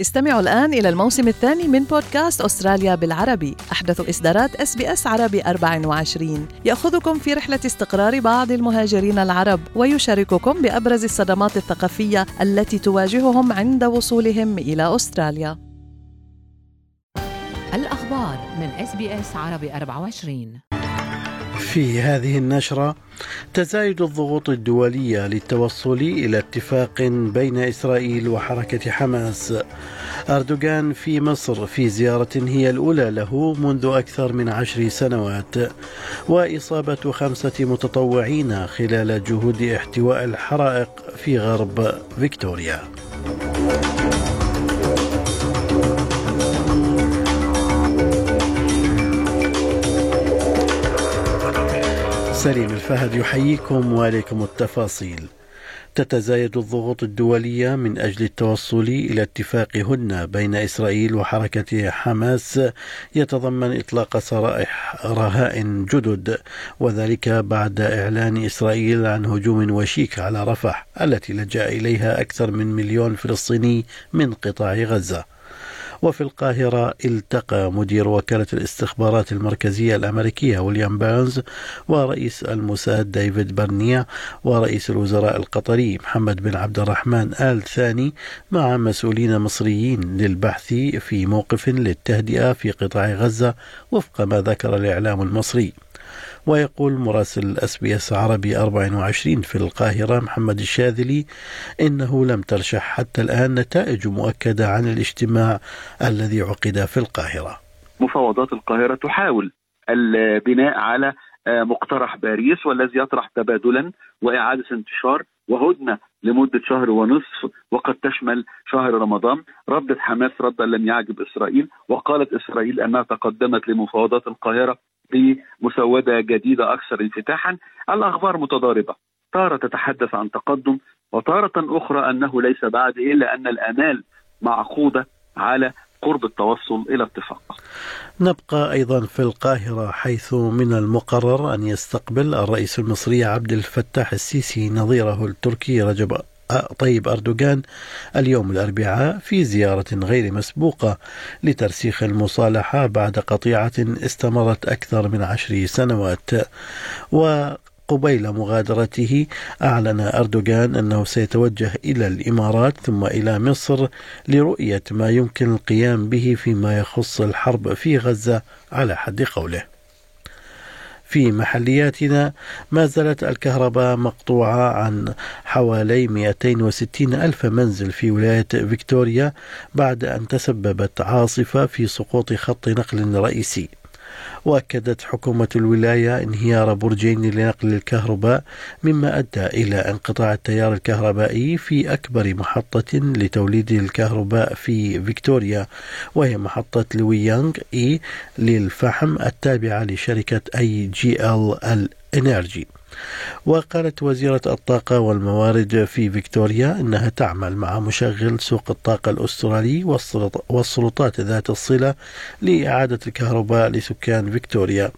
استمعوا الآن إلى الموسم الثاني من بودكاست أستراليا بالعربي. أحدث إصدارات إس بي إس عربي 24 يأخذكم في رحلة استقرار بعض المهاجرين العرب ويشارككم بأبرز الصدمات الثقافية التي تواجههم عند وصولهم إلى أستراليا. الأخبار من إس بي إس عربي 24 في هذه النشرة تزايد الضغوط الدولية للتوصل إلى اتفاق بين إسرائيل وحركة حماس. أردوغان في مصر في زيارة هي الأولى له منذ أكثر من عشر سنوات وإصابة خمسة متطوعين خلال جهود احتواء الحرائق في غرب فيكتوريا. سليم الفهد يحييكم وعليكم التفاصيل. تتزايد الضغوط الدولية من أجل التوصل إلى اتفاق هدنة بين إسرائيل وحركة حماس يتضمن إطلاق سرائح رهائن جدد وذلك بعد إعلان إسرائيل عن هجوم وشيك على رفح التي لجأ إليها أكثر من مليون فلسطيني من قطاع غزة. وفي القاهرة التقى مدير وكالة الاستخبارات المركزية الأمريكية ويليام بيرنز ورئيس الموساد ديفيد برنيع ورئيس الوزراء القطري محمد بن عبد الرحمن آل ثاني مع مسؤولين مصريين للبحث في موقف للتهدئة في قطاع غزة وفق ما ذكر الإعلام المصري. ويقول مراسل اس بي اس عربي 24 في القاهرة محمد الشاذلي إنه لم ترشح حتى الآن نتائج مؤكدة عن الاجتماع الذي عقد في القاهرة. مفاوضات القاهرة تحاول البناء على مقترح باريس والذي يطرح تبادلا وإعادة انتشار وهدنة لمدة شهر ونصف وقد تشمل شهر رمضان. ردت حماس ردا لم يعجب إسرائيل وقالت إسرائيل أنها تقدمت لمفاوضات القاهرة بمسودة جديدة أكثر انفتاحا الأخبار متضاربة. تارة تتحدث عن تقدم وتارة أخرى أنه ليس بعد إلا أن الآمال معقودة على قرب التوصل إلى اتفاق. نبقى أيضا في القاهرة حيث من المقرر أن يستقبل الرئيس المصري عبد الفتاح السيسي نظيره التركي رجب طيب أردوغان اليوم الأربعاء في زيارة غير مسبوقة لترسيخ المصالحة بعد قطيعة استمرت أكثر من عشر سنوات. و قبيل مغادرته أعلن أردوغان أنه سيتوجه إلى الإمارات ثم إلى مصر لرؤية ما يمكن القيام به فيما يخص الحرب في غزة على حد قوله. في محلياتنا ما زالت الكهرباء مقطوعة عن حوالي 260 ألف منزل في ولاية فيكتوريا بعد أن تسببت عاصفة في سقوط خط نقل رئيسي. وأكدت حكومة الولاية انهيار برجين لنقل الكهرباء مما أدى إلى انقطاع التيار الكهربائي في أكبر محطة لتوليد الكهرباء في فيكتوريا وهي محطة لويانغ A للفحم التابعة لشركة AGL Energy وقالت وزيرة الطاقة والموارد في فيكتوريا أنها تعمل مع مشغل سوق الطاقة الأسترالي والسلطات ذات الصلة لإعادة الكهرباء لسكان فيكتوريا.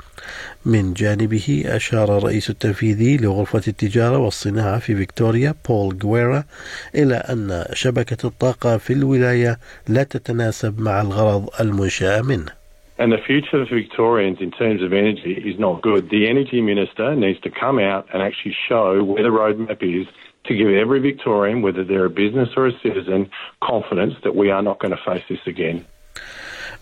من جانبه أشار الرئيس التنفيذي لغرفة التجارة والصناعة في فيكتوريا بول جويرا إلى أن شبكة الطاقة في الولاية لا تتناسب مع الغرض المنشأ منه. And the future of Victorians in terms of energy is not good. The Energy Minister needs to come out and actually show where the roadmap is to give every Victorian, whether they're a business or a citizen, confidence that we are not going to face this again.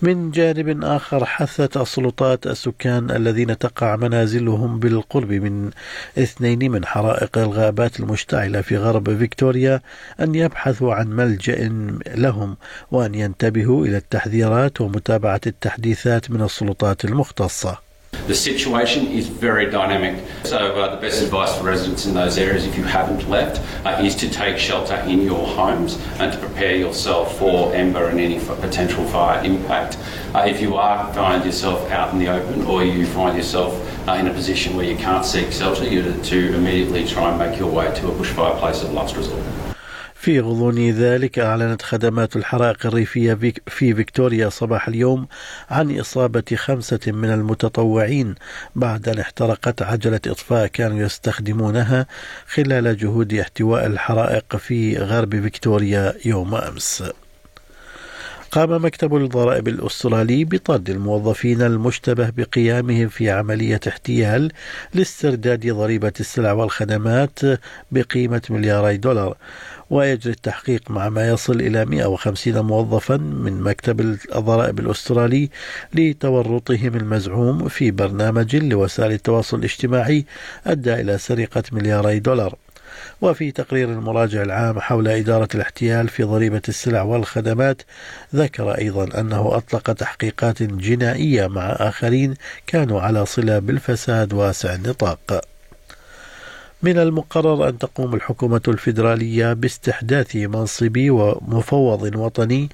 من جانب آخر حثت السلطات السكان الذين تقع منازلهم بالقرب من اثنين من حرائق الغابات المشتعلة في غرب فيكتوريا أن يبحثوا عن ملجأ لهم وأن ينتبهوا إلى التحذيرات ومتابعة التحديثات من السلطات المختصة. The situation is very dynamic. So, uh, the best advice for residents in those areas, if you haven't left, uh, is to take shelter in your homes and to prepare yourself for ember and any potential fire impact. Uh, if you are find yourself out in the open or you find yourself uh, in a position where you can't seek shelter, you to immediately try and make your way to a bushfire place of last resort. في غضون ذلك أعلنت خدمات الحرائق الريفية في فيكتوريا صباح اليوم عن إصابة خمسة من المتطوعين بعد أن احترقت عجلة إطفاء كانوا يستخدمونها خلال جهود احتواء الحرائق في غرب فيكتوريا يوم أمس. قام مكتب الضرائب الأسترالي بطرد الموظفين المشتبه بقيامهم في عملية احتيال لاسترداد ضريبة السلع والخدمات بقيمة ملياري دولار ويجري التحقيق مع ما يصل إلى 150 موظفا من مكتب الضرائب الأسترالي لتورطهم المزعوم في برنامج لوسائل التواصل الاجتماعي أدى إلى سرقة ملياري دولار. وفي تقرير المراجع العام حول إدارة الاحتيال في ضريبة السلع والخدمات ذكر أيضا أنه أطلق تحقيقات جنائية مع آخرين كانوا على صلة بالفساد واسع النطاق. من المقرر أن تقوم الحكومة الفيدرالية باستحداث منصب ومفوض وطني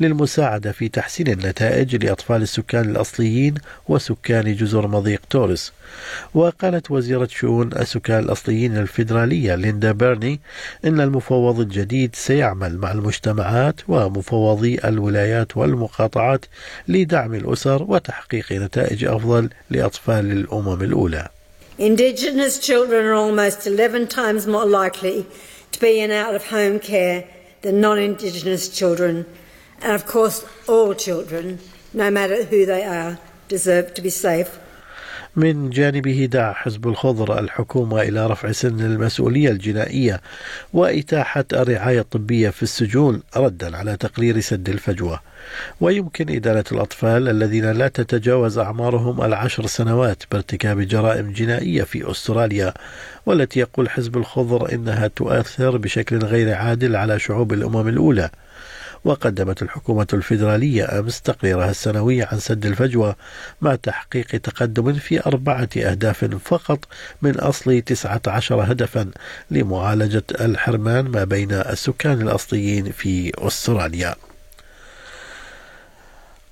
للمساعدة في تحسين النتائج لأطفال السكان الأصليين وسكان جزر مضيق تورس وقالت وزيرة شؤون السكان الأصليين الفيدرالية ليندا بيرني إن المفوض الجديد سيعمل مع المجتمعات ومفوضي الولايات والمقاطعات لدعم الأسر وتحقيق نتائج أفضل لأطفال الأمم الأولى. Indigenous children are almost 11 times more likely to be in out of home care than non Indigenous children. And of course, all children, no matter who they are, deserve to be safe من جانبه دعا حزب الخضر الحكومة إلى رفع سن المسؤولية الجنائية وإتاحة الرعاية الطبية في السجون ردا على تقرير سد الفجوة. ويمكن إدانة الأطفال الذين لا تتجاوز أعمارهم العشر سنوات بارتكاب جرائم جنائية في أستراليا والتي يقول حزب الخضر إنها تؤثر بشكل غير عادل على شعوب الأمم الأولى. وقدمت الحكومة الفيدرالية أمس تقريرها السنوي عن سد الفجوة مع تحقيق تقدم في أربعة أهداف فقط من أصل 19 هدفا لمعالجة الحرمان ما بين السكان الأصليين في أستراليا.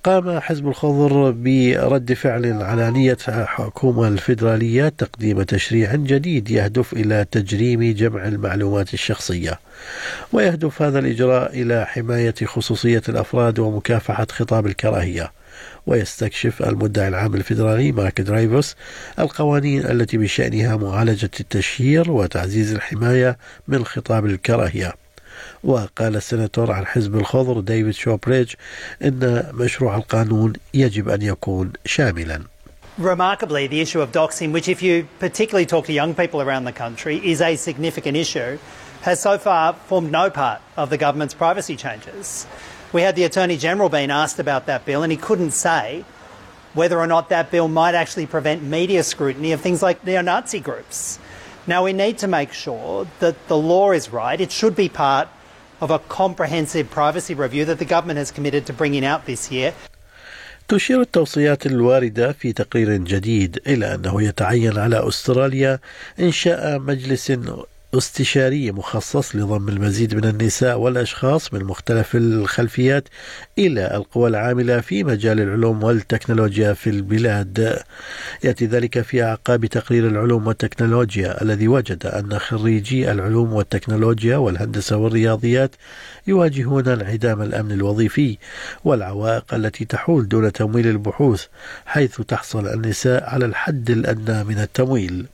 قام حزب الخضر برد فعل على نية الحكومة الفيدرالية تقديم تشريع جديد يهدف إلى تجريم جمع المعلومات الشخصية. ويهدف هذا الإجراء إلى حماية خصوصية الأفراد ومكافحة خطاب الكراهية. ويستكشف المدعي العام الفيدرالي مارك درايفوس القوانين التي من شأنها معالجة التشهير وتعزيز الحماية من خطاب الكراهية. وقال السناتور عن حزب الخضر ديفيد شوبريج إن مشروع القانون يجب أن يكون شاملا Remarkably, the issue of doxing, which if you particularly talk to young people around the country is a significant issue, has so far formed no part of the government's privacy changes. We had the Attorney General being asked about that bill, and he couldn't say whether or not that bill might actually prevent media scrutiny of things like neo Nazi groups. Now, we need to make sure that the law is right. It should be part of a comprehensive privacy review that the government has committed to bringing out this year. تشير التوصيات الواردة في تقرير جديد إلى أنه يتعين على أستراليا إنشاء مجلس استشاري مخصص لضم المزيد من النساء والأشخاص من مختلف الخلفيات إلى القوى العاملة في مجال العلوم والتكنولوجيا في البلاد. يأتي ذلك في أعقاب تقرير العلوم والتكنولوجيا الذي وجد أن خريجي العلوم والتكنولوجيا والهندسة والرياضيات يواجهون انعدام الأمن الوظيفي والعوائق التي تحول دون تمويل البحوث حيث تحصل النساء على الحد الأدنى من التمويل.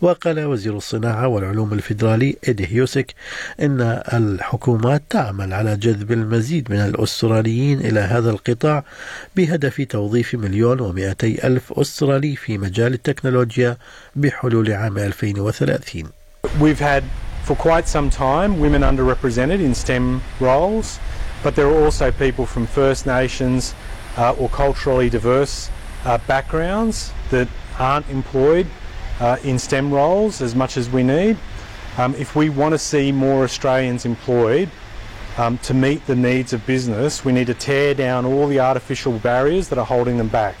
وقال وزير الصناعة والعلوم الفيدرالي إيدي هيوسك إن الحكومات تعمل على جذب المزيد من الأستراليين إلى هذا القطاع بهدف توظيف مليون ومئتي ألف أسترالي في مجال التكنولوجيا بحلول عام 2030 We've had for quite some time women underrepresented in STEM roles, but there are also people from First Nations uh, or culturally diverse uh, backgrounds that aren't employed uh, in STEM roles as much as we need. Um, if we want to see more Australians employed um, to meet the needs of business, we need to tear down all the artificial barriers that are holding them back.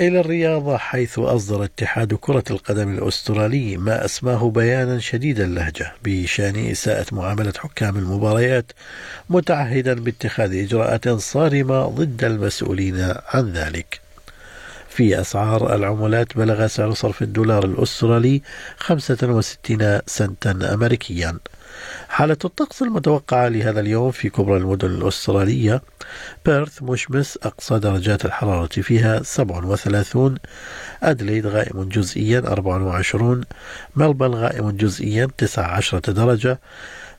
إلى الرياضة حيث أصدر اتحاد كرة القدم الأسترالي ما أسماه بيانا شديد اللهجة بشأن إساءة معاملة حكام المباريات متعهدا باتخاذ إجراءات صارمة ضد المسؤولين عن ذلك. في أسعار العملات بلغ سعر صرف الدولار الأسترالي 65 سنتا أمريكيا. حالة الطقس المتوقعة لهذا اليوم في كبرى المدن الأسترالية بيرث مشمس أقصى درجات الحرارة فيها 37 أدليد غائم جزئيا 24 ملبن غائم جزئيا 19 درجة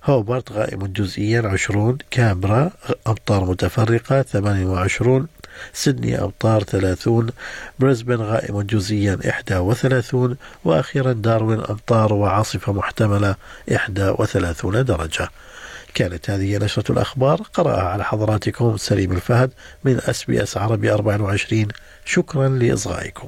هوبرت غائم جزئيا 20 كامبرا أمطار متفرقة 28 سيدني أمطار 30 بريسبن غائم جزئيا 31 وأخيرا داروين أمطار وعاصفة محتملة 31 درجة. كانت هذه نشرة الأخبار قرأها على حضراتكم سليم الفهد من أس بي أس عربي 24 شكرا لإصغائكم.